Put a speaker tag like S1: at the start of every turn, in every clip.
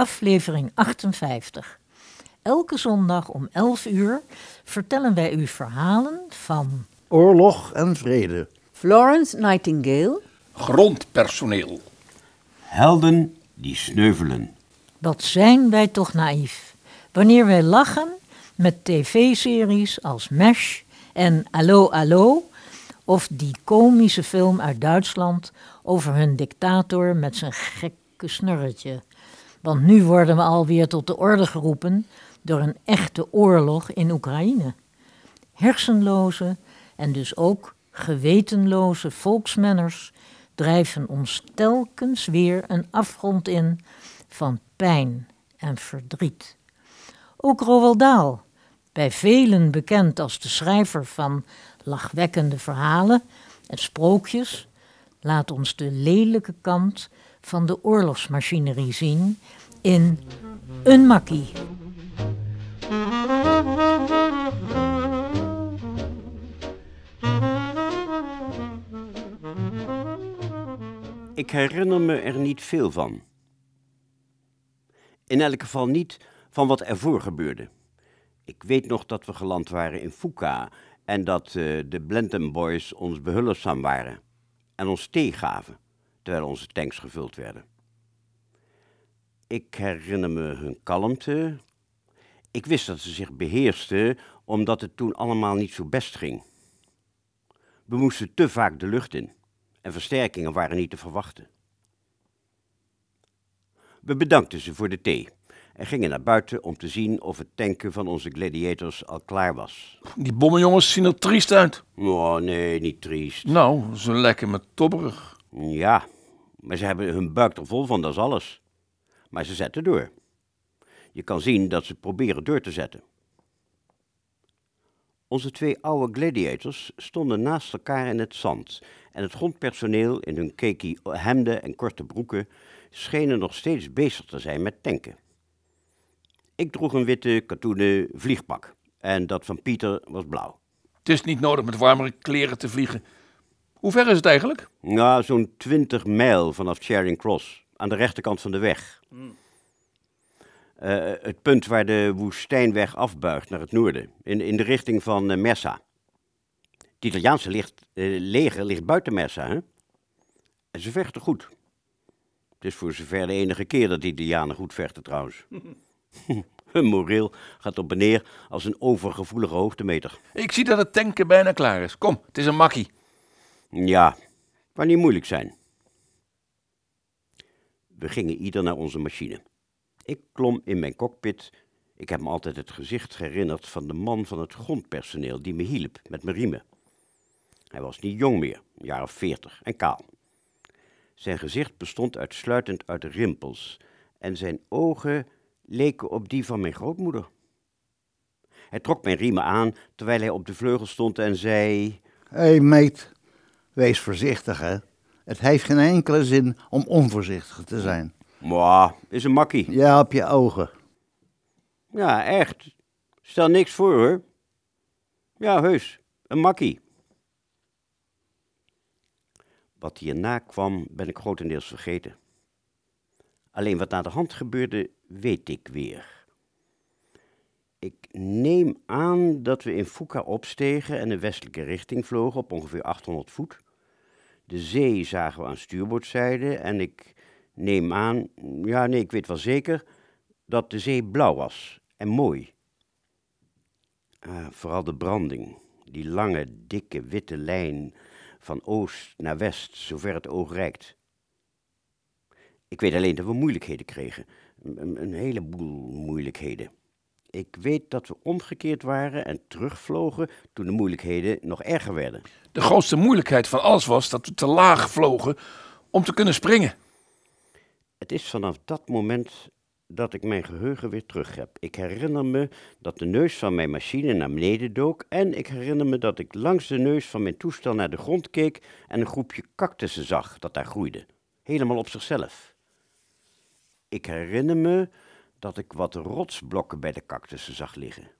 S1: Aflevering 58. Elke zondag om 11 uur vertellen wij u verhalen van
S2: Oorlog en vrede.
S3: Florence Nightingale.
S4: grondpersoneel.
S5: Helden die sneuvelen.
S1: Wat zijn wij toch naïef wanneer wij lachen met tv-series als MASH en Allo Allo of die komische film uit Duitsland over hun dictator met zijn gekke snurretje. Want nu worden we alweer tot de orde geroepen door een echte oorlog in Oekraïne. Hersenloze en dus ook gewetenloze volksmenners drijven ons telkens weer een afgrond in van pijn en verdriet. Ook Roald Dahl, bij velen bekend als de schrijver van lachwekkende verhalen en sprookjes, laat ons de lelijke kant van de oorlogsmachinerie zien in Een Makkie.
S5: Ik herinner me er niet veel van. In elk geval niet van wat ervoor gebeurde. Ik weet nog dat we geland waren in Fuka en dat eh, de Blenheim Boys ons behulpzaam waren en ons thee gaven terwijl onze tanks gevuld werden. Ik herinner me hun kalmte. Ik wist dat ze zich beheersten omdat het toen allemaal niet zo best ging. We moesten te vaak de lucht in en versterkingen waren niet te verwachten. We bedankten ze voor de thee en gingen naar buiten om te zien of het tanken van onze gladiators al klaar was.
S4: Die bommenjongens zien er triest uit.
S5: Oh, nee, niet triest.
S4: Nou, ze lekken me tobberig.
S5: Ja, maar ze hebben hun buik er vol van, dat is alles. Maar ze zetten door. Je kan zien dat ze proberen door te zetten. Onze twee oude gladiators stonden naast elkaar in het zand en het grondpersoneel in hun cakey hemden en korte broeken schenen nog steeds bezig te zijn met tanken. Ik droeg een witte katoenen vliegpak en dat van Pieter was blauw.
S4: Het is niet nodig met warmere kleren te vliegen. Hoe ver is het eigenlijk?
S5: Ja, zo'n 20 mijl vanaf Charing Cross, aan de rechterkant van de weg. Eh, het punt waar de woestijnweg afbuigt naar het noorden, in, in de richting van eh, Messa. Het Italiaanse licht, eh, leger ligt buiten Messa, hè? En ze vechten goed. Het is voor zover de enige keer dat de Italianen goed vechten, trouwens. Hun moreel gaat op en neer als een overgevoelige hoogtemeter.
S4: Ik zie dat het tanken bijna klaar is. Kom, het is een makkie.
S5: Ja, kan niet moeilijk zijn. We gingen ieder naar onze machine. Ik klom in mijn cockpit. Ik heb me altijd het gezicht herinnerd van de man van het grondpersoneel die me hielp met mijn riemen. Hij was niet jong meer, een jaar of veertig, en kaal. Zijn gezicht bestond uitsluitend uit rimpels en zijn ogen leken op die van mijn grootmoeder. Hij trok mijn riemen aan terwijl hij op de vleugel stond en zei...
S2: Hé hey, meet, wees voorzichtig hè. Het heeft geen enkele zin om onvoorzichtig te zijn.
S5: Mwah, is een makkie.
S2: Ja, op je ogen.
S5: Ja, echt. Stel niks voor hoor. Ja, heus. Een makkie. Wat hierna kwam, ben ik grotendeels vergeten. Alleen wat na de hand gebeurde, weet ik weer. Neem aan dat we in Fuka opstegen en in westelijke richting vlogen op ongeveer 800 voet. De zee zagen we aan stuurboordzijde en ik neem aan, ja nee, ik weet wel zeker, dat de zee blauw was en mooi. Ah, vooral de branding, die lange, dikke, witte lijn van oost naar west, zover het oog reikt. Ik weet alleen dat we moeilijkheden kregen, een heleboel moeilijkheden. Ik weet dat we omgekeerd waren en terugvlogen toen de moeilijkheden nog erger werden.
S4: De grootste moeilijkheid van alles was dat we te laag vlogen om te kunnen springen.
S5: Het is vanaf dat moment dat ik mijn geheugen weer terug heb. Ik herinner me dat de neus van mijn machine naar beneden dook en ik herinner me dat ik langs de neus van mijn toestel naar de grond keek en een groepje cactussen zag dat daar groeide, helemaal op zichzelf. Ik herinner me dat ik wat rotsblokken bij de cactussen zag liggen.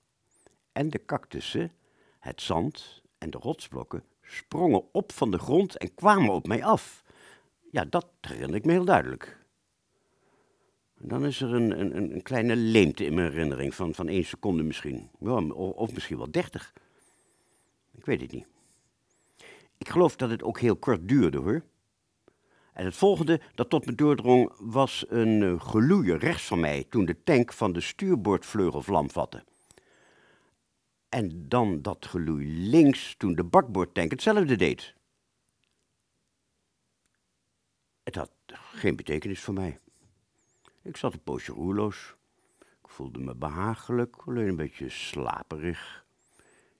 S5: En de cactussen, het zand en de rotsblokken sprongen op van de grond en kwamen op mij af. Ja, dat herinner ik me heel duidelijk. Dan is er een, een, een kleine leemte in mijn herinnering van, van één seconde misschien. Of misschien wel dertig. Ik weet het niet. Ik geloof dat het ook heel kort duurde hoor. En het volgende dat tot me doordrong was een uh, geloeien rechts van mij toen de tank van de stuurboordvleugel vlam vatte. En dan dat geloei links toen de bakboordtank hetzelfde deed. Het had geen betekenis voor mij. Ik zat een poosje roerloos. Ik voelde me behagelijk, alleen een beetje slaperig.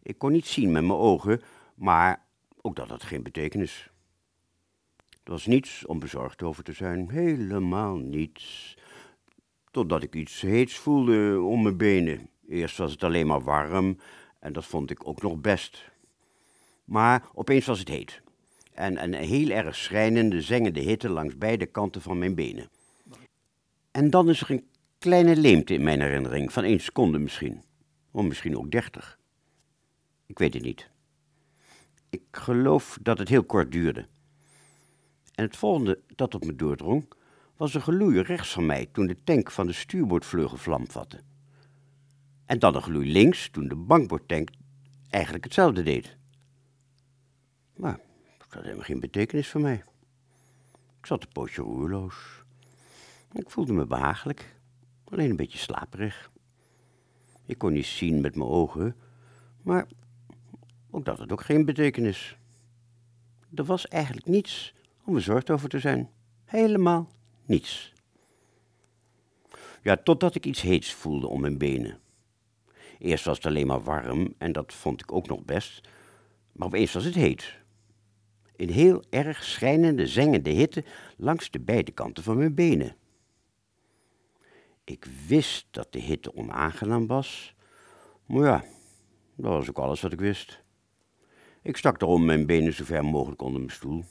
S5: Ik kon niet zien met mijn ogen, maar ook dat had geen betekenis. Het was niets om bezorgd over te zijn, helemaal niets. Totdat ik iets heets voelde om mijn benen. Eerst was het alleen maar warm en dat vond ik ook nog best. Maar opeens was het heet. En een heel erg schrijnende, zengende hitte langs beide kanten van mijn benen. En dan is er een kleine leemte in mijn herinnering, van één seconde misschien. Of misschien ook dertig. Ik weet het niet. Ik geloof dat het heel kort duurde. En het volgende dat op me doordrong, was een geloei rechts van mij toen de tank van de stuurboordvleugel vlam vatte. En dan een geloei links toen de bankboordtank eigenlijk hetzelfde deed. Maar dat had helemaal geen betekenis voor mij. Ik zat een poosje roerloos. Ik voelde me behagelijk, alleen een beetje slaperig. Ik kon niet zien met mijn ogen, maar ook dat had ook geen betekenis. Er was eigenlijk niets om bezorgd over te zijn. Helemaal niets. Ja, totdat ik iets heets voelde om mijn benen. Eerst was het alleen maar warm en dat vond ik ook nog best, maar opeens was het heet. Een heel erg schijnende, zengende hitte langs de beide kanten van mijn benen. Ik wist dat de hitte onaangenaam was, maar ja, dat was ook alles wat ik wist. Ik stak daarom mijn benen zo ver mogelijk onder mijn stoel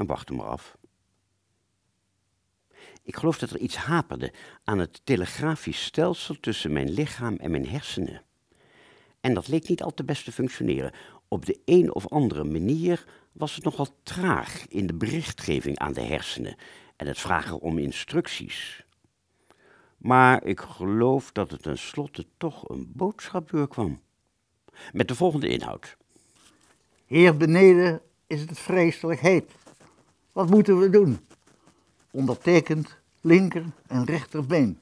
S5: en wachtte maar af. Ik geloof dat er iets haperde aan het telegrafisch stelsel tussen mijn lichaam en mijn hersenen. En dat leek niet al te best te functioneren. Op de een of andere manier was het nogal traag in de berichtgeving aan de hersenen en het vragen om instructies. Maar ik geloof dat het tenslotte toch een boodschap doorkwam. Met de volgende inhoud.
S2: Hier beneden is het vreselijk heet. Wat moeten we doen? Ondertekend linker en rechterbeen.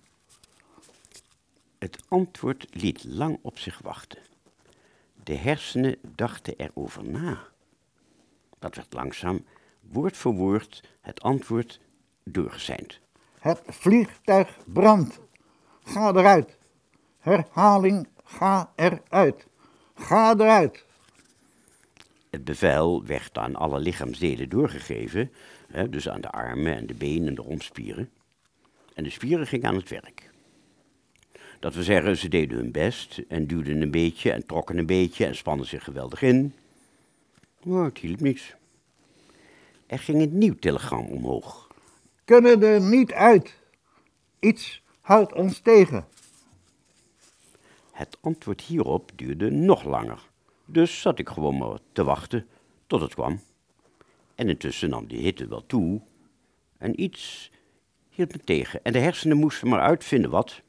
S5: Het antwoord liet lang op zich wachten. De hersenen dachten erover na. Dat werd langzaam, woord voor woord, het antwoord doorgezeind.
S2: Het vliegtuig brandt. Ga eruit. Herhaling, ga eruit. Ga eruit.
S5: Het bevel werd aan alle lichaamsdelen doorgegeven, hè, dus aan de armen en de benen en de romspieren. En de spieren gingen aan het werk. Dat we zeggen, ze deden hun best en duwden een beetje en trokken een beetje en spannen zich geweldig in. Maar het hielp niets. Er ging een nieuw telegram omhoog.
S2: Kunnen er niet uit. Iets houdt ons tegen.
S5: Het antwoord hierop duurde nog langer. Dus zat ik gewoon maar te wachten tot het kwam. En intussen nam de hitte wel toe. En iets hield me tegen. En de hersenen moesten maar uitvinden wat.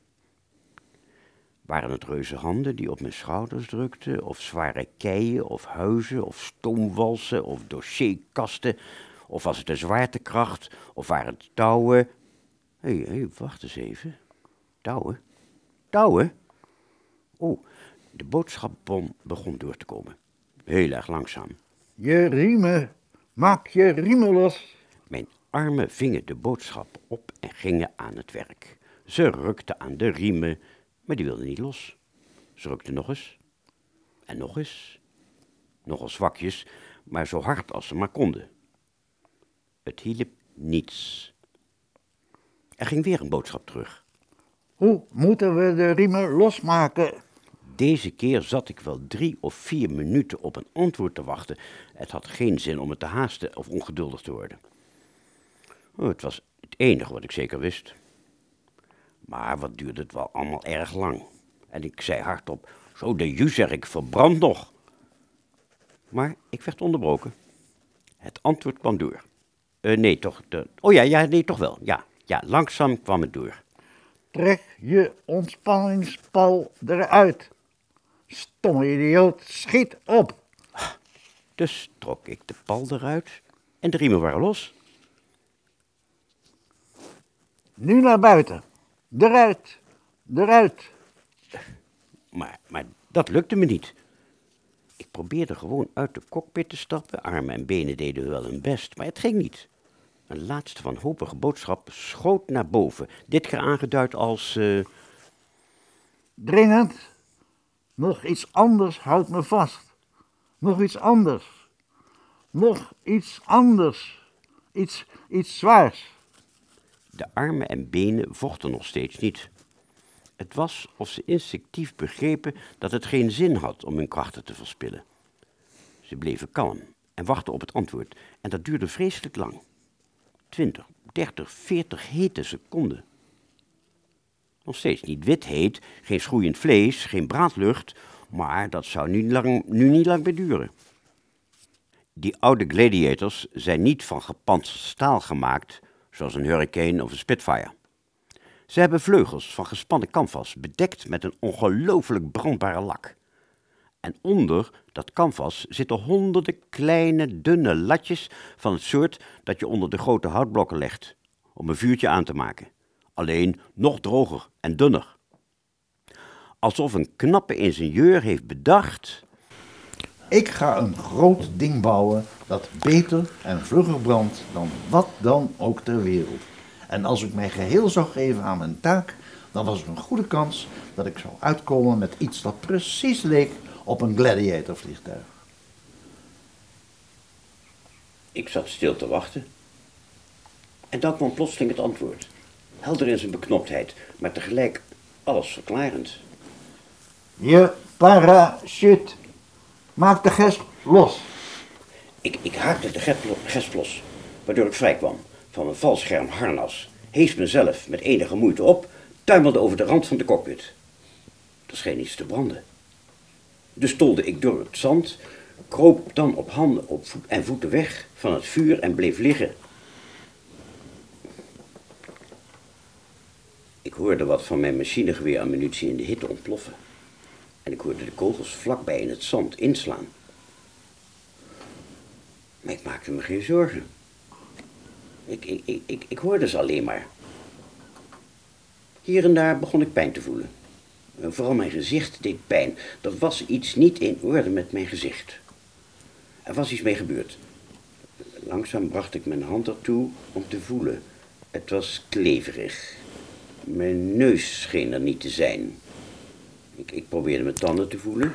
S5: Waren het reuze handen die op mijn schouders drukten, of zware keien, of huizen, of stoomwalsen, of dossierkasten, of was het de zwaartekracht, of waren het touwen? Hé, hey, hey, wacht eens even. Touwen? Touwen? Oh, de boodschapbom begon door te komen. Heel erg langzaam.
S2: Je riemen, maak je riemen los.
S5: Mijn armen vingen de boodschap op en gingen aan het werk. Ze rukten aan de riemen, maar die wilden niet los. Ze rukte nog eens. En nog eens. Nogal zwakjes, maar zo hard als ze maar konden. Het hielp niets. Er ging weer een boodschap terug.
S2: Hoe moeten we de riemen losmaken?
S5: Deze keer zat ik wel drie of vier minuten op een antwoord te wachten. Het had geen zin om het te haasten of ongeduldig te worden. Oh, het was het enige wat ik zeker wist. Maar wat duurde het wel allemaal erg lang. En ik zei hardop, zo de ju zeg ik, verbrand nog. Maar ik werd onderbroken. Het antwoord kwam door. Eh, nee, toch, de, oh ja, ja, nee, toch wel, ja. Ja, langzaam kwam het door.
S2: Trek je ontspanningspal eruit. Stomme idioot, schiet op.
S5: Dus trok ik de pal eruit en de riemen waren los.
S2: Nu naar buiten. Eruit, eruit.
S5: Maar, maar dat lukte me niet. Ik probeerde gewoon uit de cockpit te stappen. Armen en benen deden wel hun best, maar het ging niet. Een laatste wanhopige boodschap schoot naar boven. Dit keer aangeduid als... eh,
S2: Dringend. Nog iets anders houdt me vast. Nog iets anders. Nog iets anders. Iets, iets zwaars.
S5: De armen en benen vochten nog steeds niet. Het was of ze instinctief begrepen dat het geen zin had om hun krachten te verspillen. Ze bleven kalm en wachten op het antwoord, en dat duurde vreselijk lang. Twintig, dertig, veertig hete seconden. Nog steeds niet wit heet, geen schroeiend vlees, geen braadlucht, maar dat zou nu, lang, nu niet lang meer duren. Die oude gladiators zijn niet van gepantserd staal gemaakt, zoals een Hurricane of een Spitfire. Ze hebben vleugels van gespannen canvas, bedekt met een ongelooflijk brandbare lak. En onder dat canvas zitten honderden kleine, dunne latjes van het soort dat je onder de grote houtblokken legt, om een vuurtje aan te maken. Alleen nog droger en dunner. Alsof een knappe ingenieur heeft bedacht
S2: Ik ga een groot ding bouwen dat beter en vlugger brandt dan wat dan ook ter wereld. En als ik mij geheel zou geven aan mijn taak, dan was er een goede kans dat ik zou uitkomen met iets dat precies leek op een gladiator vliegtuig.
S5: Ik zat stil te wachten. En dan kwam plotseling het antwoord. Helder in zijn beknoptheid, maar tegelijk alles verklarend.
S2: Je parachute. Maak de gesp los.
S5: Ik, ik haakte de gesp lo- gesp los, waardoor ik vrij kwam van mijn valscherm harnas, hees mezelf met enige moeite op, tuimelde over de rand van de cockpit. Er scheen iets te branden. Dus tolde ik door het zand, kroop dan op handen op voet en voeten weg van het vuur en bleef liggen. Ik hoorde wat van mijn machinegeweer ammunitie in de hitte ontploffen. En ik hoorde de kogels vlakbij in het zand inslaan. Maar ik maakte me geen zorgen. Ik, ik, ik, ik, ik hoorde ze alleen maar. Hier en daar begon ik pijn te voelen. En Vooral mijn gezicht deed pijn. Er was iets niet in orde met mijn gezicht. Er was iets mee gebeurd. Langzaam bracht ik mijn hand ertoe om te voelen. Het was kleverig. Mijn neus scheen er niet te zijn. Ik, ik probeerde mijn tanden te voelen,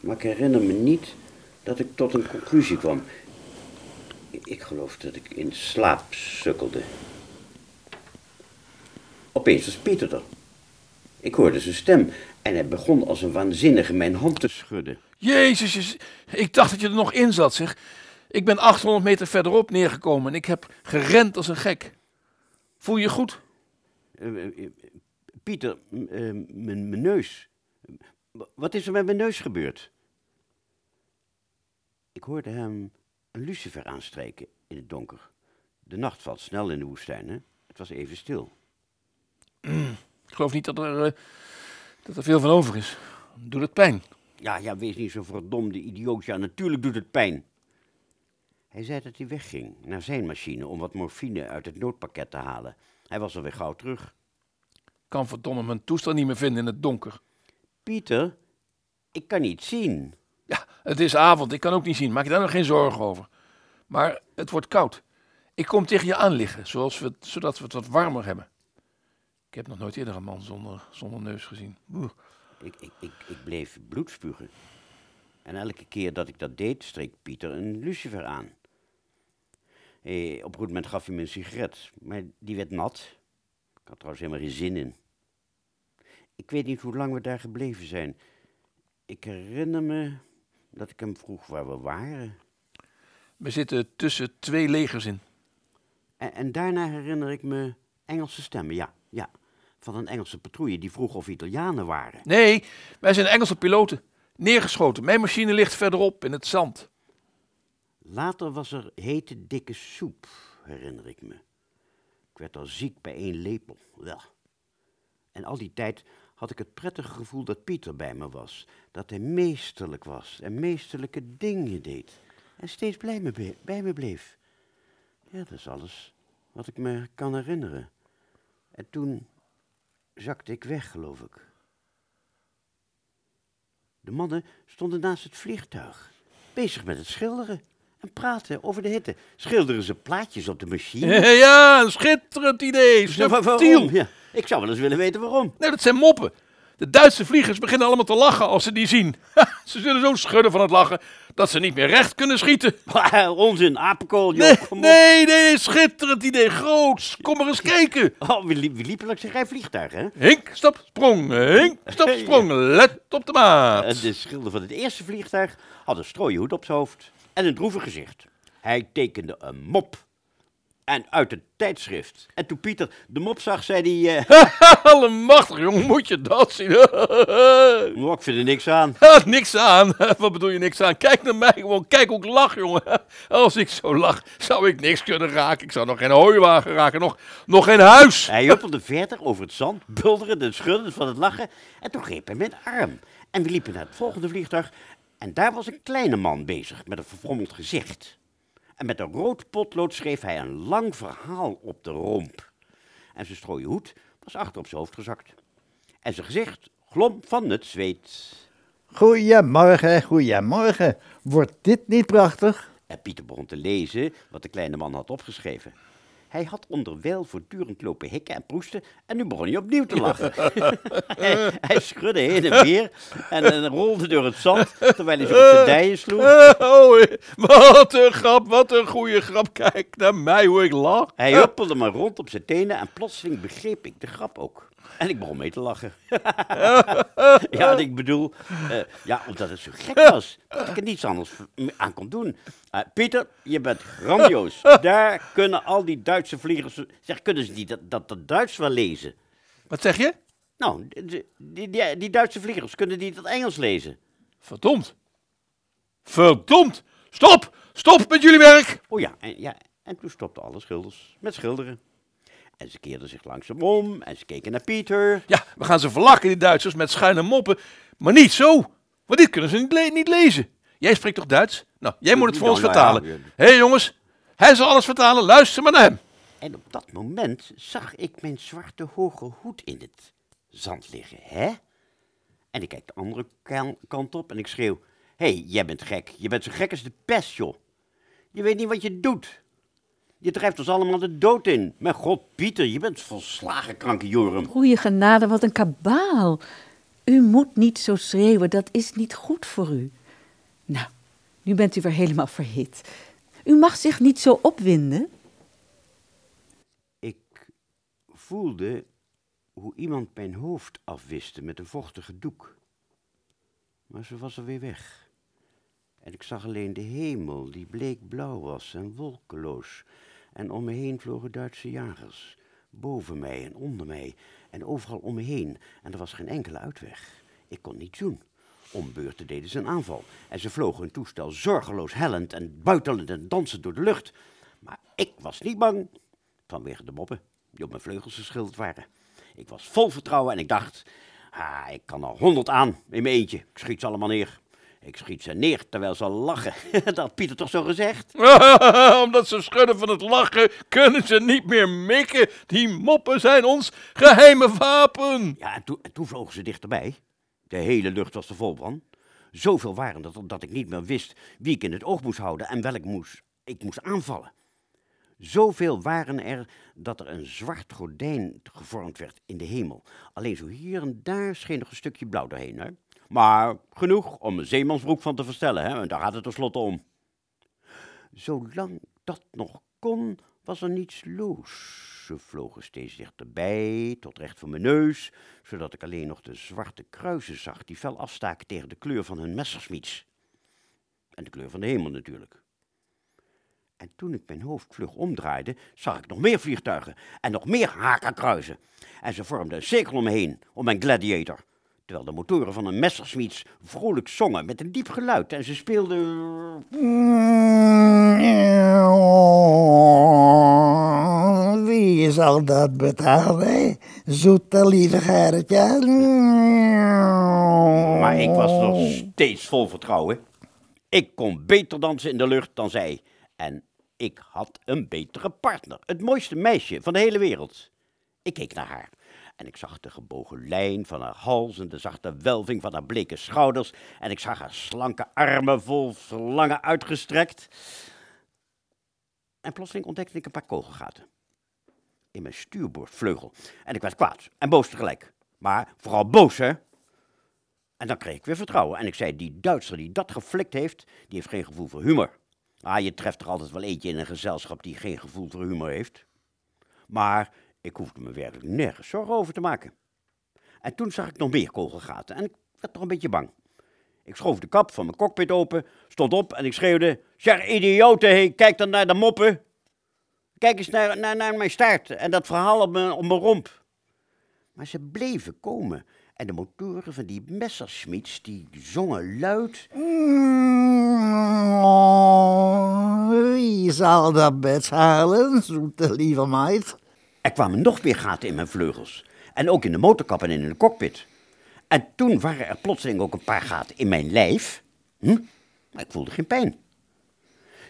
S5: maar ik herinner me niet dat ik tot een conclusie kwam. Ik, geloof dat ik in slaap sukkelde. Opeens was Pieter er. Ik hoorde zijn stem en hij begon als een waanzinnige mijn hand te schudden.
S4: Jezus, ik dacht dat je er nog in zat, zeg. Ik ben 800 meter verderop neergekomen en ik heb gerend als een gek. Voel je goed?
S5: Eh, eh, eh, Pieter, mijn neus. Wat is er met mijn neus gebeurd? Ik hoorde hem een lucifer aanstrijken in het donker. De nacht valt snel in de woestijn, hè? Het was even stil.
S4: Ik geloof niet dat er, dat er veel van over is. Doet het pijn?
S5: Ja, ja, wees niet zo verdomde idioot. Ja, natuurlijk doet het pijn. Hij zei dat hij wegging naar zijn machine om wat morfine uit het noodpakket te halen. Hij was alweer gauw terug.
S4: Ik kan verdomme mijn toestel niet meer vinden in het donker.
S5: Pieter, ik kan niet zien.
S4: Ja, het is avond, ik kan ook niet zien. Maak je daar nog geen zorgen over. Maar het wordt koud. Ik kom tegen je aan liggen, zoals we, zodat we het wat warmer hebben. Ik heb nog nooit eerder een man zonder, zonder neus gezien. Oeh.
S5: ik, ik, ik, ik bleef bloed spugen. En elke keer dat ik dat deed, streek Pieter een lucifer aan. Eh, op een goed moment gaf hij me een sigaret, maar die werd nat. Ik had trouwens helemaal geen zin in. Ik weet niet hoe lang we daar gebleven zijn. Ik herinner me dat ik hem vroeg waar we waren.
S4: We zitten tussen twee legers in.
S5: En, en daarna herinner ik me Engelse stemmen, ja, ja. Van een Engelse patrouille die vroeg of we Italianen waren.
S4: Nee, wij zijn Engelse piloten. Neergeschoten. Mijn machine ligt verderop in het zand.
S5: Later was er hete, dikke soep, herinner ik me. Ik werd al ziek bij één lepel. Ja. En al die tijd had ik het prettige gevoel dat Pieter bij me was. Dat hij meesterlijk was en meesterlijke dingen deed. En steeds blij me bij me bleef. Ja, dat is alles wat ik me kan herinneren. En toen zakte ik weg, geloof ik. De mannen stonden naast het vliegtuig, bezig met het schilderen en praten over de hitte. Schilderen ze plaatjes op de machine?
S4: Ja, een schitterend idee. Subtiel.
S5: Ja, ik zou wel eens willen weten waarom.
S4: Nee, dat zijn moppen. De Duitse vliegers beginnen allemaal te lachen als ze die zien. Ze zullen zo schudden van het lachen dat ze niet meer recht kunnen schieten.
S5: Onzin, apenkool, joh.
S4: Nee,
S5: kom op.
S4: nee, nee, schitterend idee. Groots. Kom maar eens kijken.
S5: Oh, we, liep, we liepen langs een rij vliegtuigen, hè?
S4: Hink, stap, sprong. Hink, stap, sprong. Let op de maat.
S5: En de schilder van het eerste vliegtuig had een strooien hoed op zijn hoofd en een droevig gezicht. Hij tekende een mop. En uit het tijdschrift. En toen Pieter de mop zag, zei hij... eh,
S4: Allemachtig, jongen, moet je dat zien?
S5: "Nou, ik vind er niks aan.
S4: Ha, niks aan. Wat bedoel je niks aan? Kijk naar mij gewoon. Kijk hoe ik lach, jongen. Als ik zo lach, zou ik niks kunnen raken. Ik zou nog geen hooiwagen raken. Nog, nog geen huis.
S5: Hij huppelde verder over het zand, bulderend en schuddend van het lachen. En toen greep hij mijn arm. En we liepen naar het volgende vliegtuig. En daar was een kleine man bezig met een verfrommeld gezicht. En met een rood potlood schreef hij een lang verhaal op de romp. En zijn strooien hoed was achter op zijn hoofd gezakt. En zijn gezicht glom van het zweet.
S2: Goedemorgen, goedemorgen. Wordt dit niet prachtig?
S5: En Pieter begon te lezen wat de kleine man had opgeschreven. Hij had onderwijl voortdurend lopen hikken en proesten en nu begon hij opnieuw te lachen. hij, hij schudde heen en weer en, en rolde door het zand terwijl hij zich op zijn dijen sloeg.
S4: Oh, wat een grap, wat een goede grap. Kijk naar mij, hoe ik lach.
S5: Hij huppelde maar rond op zijn tenen en plotseling begreep ik de grap ook. En ik begon mee te lachen. ja, ik bedoel, eh, ja, omdat het zo gek was, dat ik er niets anders aan kon doen. Eh, Pieter, je bent grandioos. Daar kunnen al die Duitse vliegers, zeg, kunnen ze niet dat, dat, dat Duits wel lezen?
S4: Wat zeg je?
S5: Nou, die, die, die, Duitse vliegers, kunnen die dat Engels lezen?
S4: Verdomd. Verdomd. Stop. Stop met jullie werk.
S5: Oh ja, en, ja, en toen stopten alle schilders met schilderen. En ze keerden zich langzaam om en ze keken naar Pieter.
S4: Ja, we gaan ze verlakken, die Duitsers, met schuine moppen. Maar niet zo. Want dit kunnen ze niet, le- niet lezen. Jij spreekt toch Duits? Nou, jij moet het voor ons
S5: Nou,
S4: vertalen. Hé hey, jongens, hij zal alles vertalen. Luister maar naar hem.
S5: En op dat moment zag ik mijn zwarte hoge hoed in het zand liggen, hè? En ik kijk de andere kan- kant op en ik schreeuw... Hé, hey, jij bent gek. Je bent zo gek als de pest, joh. Je weet niet wat je doet. Je drijft ons allemaal de dood in. Mijn god, Pieter, je bent volslagen kranke Jorum.
S3: Goeie genade, wat een kabaal. U moet niet zo schreeuwen, dat is niet goed voor u. Nou, nu bent u weer helemaal verhit. U mag zich niet zo opwinden.
S5: Ik voelde hoe iemand mijn hoofd afwiste met een vochtige doek. Maar ze was er weer weg. En ik zag alleen de hemel, die bleekblauw was en wolkeloos. En om me heen vlogen Duitse jagers. Boven mij en onder mij en overal om me heen. En er was geen enkele uitweg. Ik kon niets doen. Om beurten deden ze een aanval. En ze vlogen hun toestel zorgeloos hellend en buitelend en dansend door de lucht. Maar ik was niet bang. Vanwege de moppen die op mijn vleugels geschilderd waren. Ik was vol vertrouwen en ik dacht, ah, ik kan er honderd aan in mijn eentje. Ik schiet ze allemaal neer. Ik schiet ze neer terwijl ze lachen. Dat had Pieter toch zo gezegd?
S4: Omdat ze schudden van het lachen, kunnen ze niet meer mikken. Die moppen zijn ons geheime wapen.
S5: Ja, en, toen- en toen vlogen ze dichterbij. De hele lucht was er vol van. Zoveel waren dat, dat ik niet meer wist wie ik in het oog moest houden en welk moest, ik moest aanvallen. Zoveel waren er dat er een zwart gordijn gevormd werd in de hemel. Alleen zo hier en daar scheen nog een stukje blauw doorheen. Hè? Maar genoeg om een zeemansbroek van te verstellen, hè? en daar gaat het tenslotte om. Zolang dat nog kon, was er niets los. Ze vlogen steeds dichterbij, tot recht voor mijn neus, zodat ik alleen nog de zwarte kruisen zag die fel afstaken tegen de kleur van hun messersmiets. En de kleur van de hemel natuurlijk. En toen ik mijn hoofd vlug omdraaide, zag ik nog meer vliegtuigen en nog meer hakenkruisen. En ze vormden een cirkel om me heen, om mijn gladiator. Terwijl de motoren van een messersmiets vrolijk zongen met een diep geluid. En ze speelden...
S6: Wie zal dat betalen? Zoete lieve Gerritje.
S5: Maar ik was nog steeds vol vertrouwen. Ik kon beter dansen in de lucht dan zij. En ik had een betere partner. Het mooiste meisje van de hele wereld. Ik keek naar haar. En ik zag de gebogen lijn van haar hals en de zachte welving van haar bleke schouders. En ik zag haar slanke armen vol verlangen uitgestrekt. En plotseling ontdekte ik een paar kogelgaten. In mijn stuurboordvleugel. En ik werd kwaad en boos tegelijk. Maar vooral boos, hè? En dan kreeg ik weer vertrouwen. En ik zei, die Duitser die dat geflikt heeft, die heeft geen gevoel voor humor. Ah, je treft er altijd wel eentje in een gezelschap die geen gevoel voor humor heeft. Maar ik hoefde me werkelijk nergens zorgen over te maken. En toen zag ik nog meer kogelgaten en ik werd toch een beetje bang. Ik schoof de kap van mijn cockpit open, stond op en ik schreeuwde... Zeg, idioten, kijk dan naar de moppen. Kijk eens naar, naar, naar mijn staart en dat verhaal op mijn, op mijn romp. Maar ze bleven komen en de motoren van die messerschmieds die zongen luid...
S6: Wie zal dat betalen, zoete lieve meid?
S5: Er kwamen nog meer gaten in mijn vleugels. En ook in de motorkap en in de cockpit. En toen waren er plotseling ook een paar gaten in mijn lijf. Hm? Maar ik voelde geen pijn.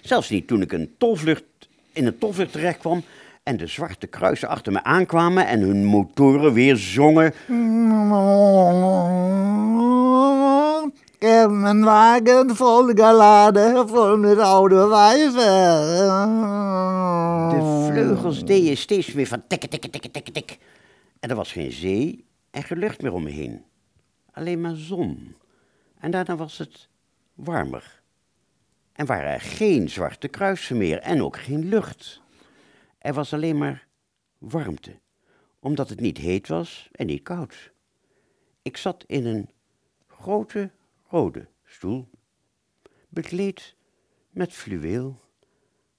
S5: Zelfs niet toen ik een tolvlucht, in een tolvlucht terecht kwam en de zwarte kruisen achter me aankwamen en hun motoren weer zongen.
S6: Heb een wagen vol geladen, vol met oude wijven.
S5: De vleugels deden steeds weer van tikken, tikken, tikken, tikken, tik. En er was geen zee en geen lucht meer om me heen. Alleen maar zon. En daarna was het warmer. En waren er geen zwarte kruisen meer en ook geen lucht. Er was alleen maar warmte, omdat het niet heet was en niet koud. Ik zat in een grote rode stoel, bekleed met fluweel,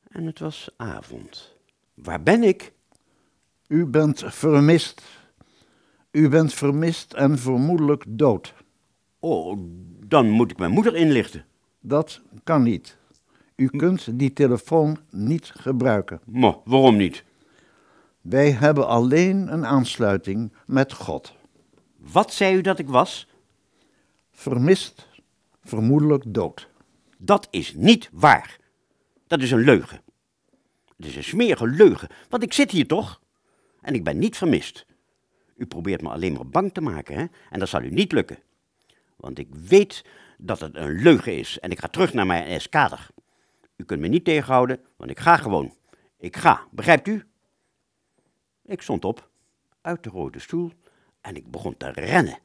S5: en het was avond. Waar ben ik?
S2: U bent vermist. U bent vermist en vermoedelijk dood.
S5: Oh, dan moet ik mijn moeder inlichten.
S2: Dat kan niet. U kunt die telefoon niet gebruiken.
S5: Maar waarom niet?
S2: Wij hebben alleen een aansluiting met God.
S5: Wat zei u dat ik was?
S2: Vermist, vermoedelijk dood.
S5: Dat is niet waar. Dat is een leugen. Het is een smerige leugen, want ik zit hier toch? En ik ben niet vermist. U probeert me alleen maar bang te maken, hè? En dat zal u niet lukken. Want ik weet dat het een leugen is en ik ga terug naar mijn eskader. U kunt me niet tegenhouden, want ik ga gewoon. Ik ga, begrijpt u? Ik stond op, uit de rode stoel, en ik begon te rennen.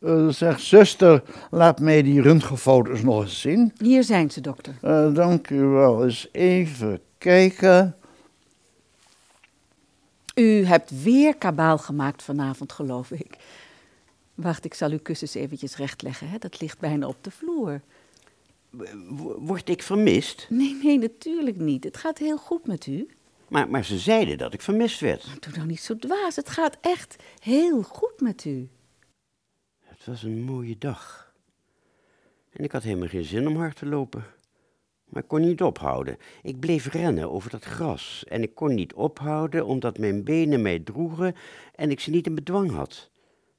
S2: Eh, zeg, zuster, laat mij die röntgenfoto's nog eens zien.
S3: Hier zijn ze, dokter.
S2: Eh, dank u wel. Eens even kijken.
S3: U hebt weer kabaal gemaakt vanavond, geloof ik. Wacht, ik zal uw kussens eventjes rechtleggen. Hè? Dat ligt bijna op de vloer.
S5: Word ik vermist?
S3: Nee, nee, natuurlijk niet. Het gaat heel goed met u.
S5: Maar, maar ze zeiden dat ik vermist werd.
S3: Doe nou niet zo dwaas. Het gaat echt heel goed met u.
S5: Was een mooie dag. En ik had helemaal geen zin om hard te lopen. Maar ik kon niet ophouden. Ik bleef rennen over dat gras. En ik kon niet ophouden omdat mijn benen mij droegen en ik ze niet in bedwang had.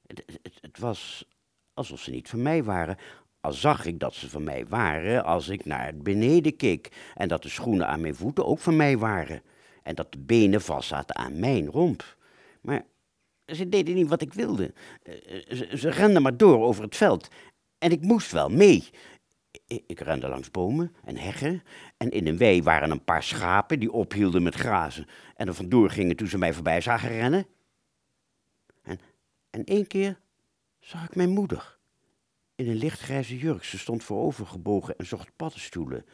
S5: Het, het, het was alsof ze niet van mij waren. Al zag ik dat ze van mij waren als ik naar beneden keek. En dat de schoenen aan mijn voeten ook van mij waren. En dat de benen vastzaten aan mijn romp. Maar ze deden niet wat ik wilde. Eh, Ze, renden maar door over het veld. En ik moest wel mee. Ik rende langs bomen en heggen en in een wei waren een paar schapen die ophielden met grazen en er vandoor gingen toen ze mij voorbij zagen rennen. En, en één keer zag ik mijn moeder. In een lichtgrijze jurk, ze stond voorover gebogen en zocht paddenstoelen.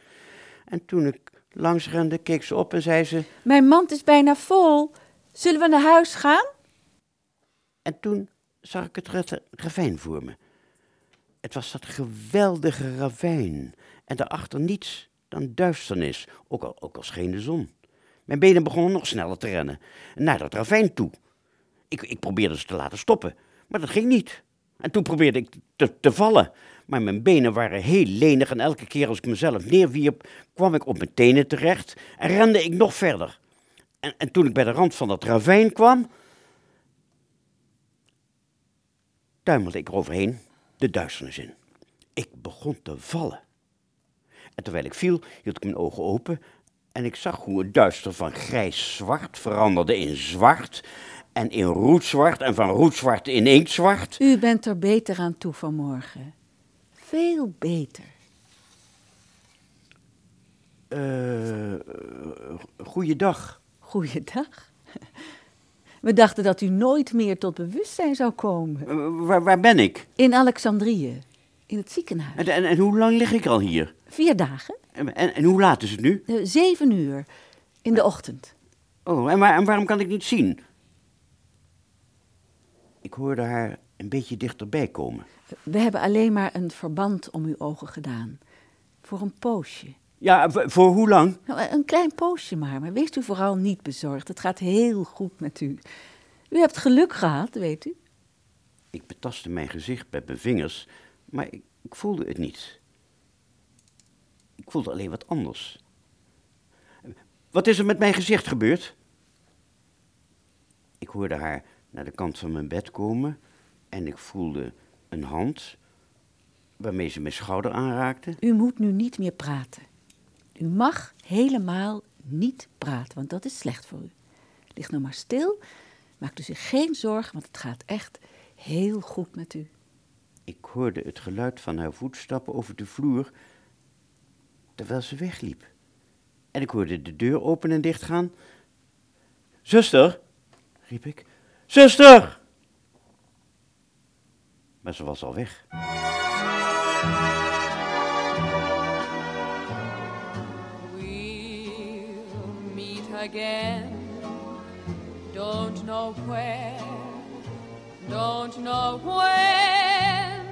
S5: En toen ik langs rende, keek ze op en zei ze...
S3: Mijn mand is bijna vol. Zullen we naar huis gaan?
S5: En toen zag ik het ra- ravijn voor me. Het was dat geweldige ravijn. En daarachter niets dan duisternis, ook al, ook al scheen de zon. Mijn benen begonnen nog sneller te rennen, naar dat ravijn toe. Ik, ik probeerde ze te laten stoppen, maar dat ging niet. En toen probeerde ik te, te vallen. Maar mijn benen waren heel lenig en elke keer als ik mezelf neerwierp, kwam ik op mijn tenen terecht en rende ik nog verder. En, en toen ik bij de rand van dat ravijn kwam, tuimelde ik eroverheen de duisternis in. Ik begon te vallen. En terwijl ik viel, hield ik mijn ogen open en ik zag hoe het duister van grijs-zwart veranderde in zwart en in roetzwart en van roetzwart in inktzwart.
S3: U bent er beter aan toe vanmorgen. Veel beter.
S5: Eh, goeiedag.
S3: Goeiedag. We dachten dat u nooit meer tot bewustzijn zou komen.
S5: Eh, waar, waar ben ik?
S3: In Alexandrië, in het ziekenhuis.
S5: En, en, en hoe lang lig ik al hier?
S3: Vier dagen,
S5: En, en, en hoe laat is het nu?
S3: eh, zeven uur in de ochtend.
S5: Oh, en, waar- en waarom kan ik niet zien? Ik hoorde haar een beetje dichterbij komen.
S3: We hebben alleen maar een verband om uw ogen gedaan. Voor een poosje.
S5: Ja, voor hoe lang?
S3: Nou, een klein poosje maar, maar wees u vooral niet bezorgd. Het gaat heel goed met u. U hebt geluk gehad, weet u.
S5: Ik betastte mijn gezicht met mijn vingers, maar ik, ik voelde het niet. Ik voelde alleen wat anders. Wat is er met mijn gezicht gebeurd? Ik hoorde haar naar de kant van mijn bed komen en ik voelde een hand waarmee ze mijn schouder aanraakte.
S3: U moet nu niet meer praten. U mag helemaal niet praten, want dat is slecht voor u. Lig nou maar stil, maak u zich geen zorgen, want het gaat echt heel goed met u.
S5: Ik hoorde het geluid van haar voetstappen over de vloer terwijl ze wegliep. En ik hoorde de deur open en dicht gaan. Zuster, riep ik. Zuster! Maar ze was al weg.
S7: Again. Don't know where, don't know when,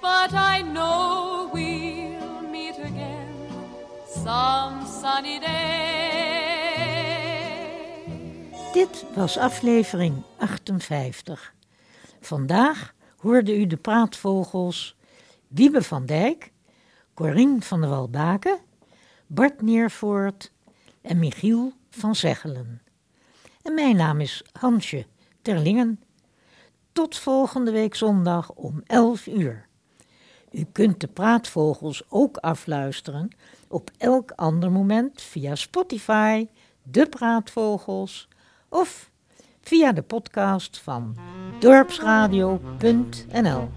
S7: but I know we'll meet again some sunny day.
S1: Dit was aflevering 58. Vandaag hoorde u de praatvogels Wiebe van Dijk, Corine van der Walbaken, Bart Neervoort en Michiel van Zeggelen. En mijn naam is Hansje Terlingen. Tot volgende week zondag om 11 uur. U kunt de praatvogels ook afluisteren op elk ander moment via Spotify, de praatvogels of via de podcast van dorpsradio.nl.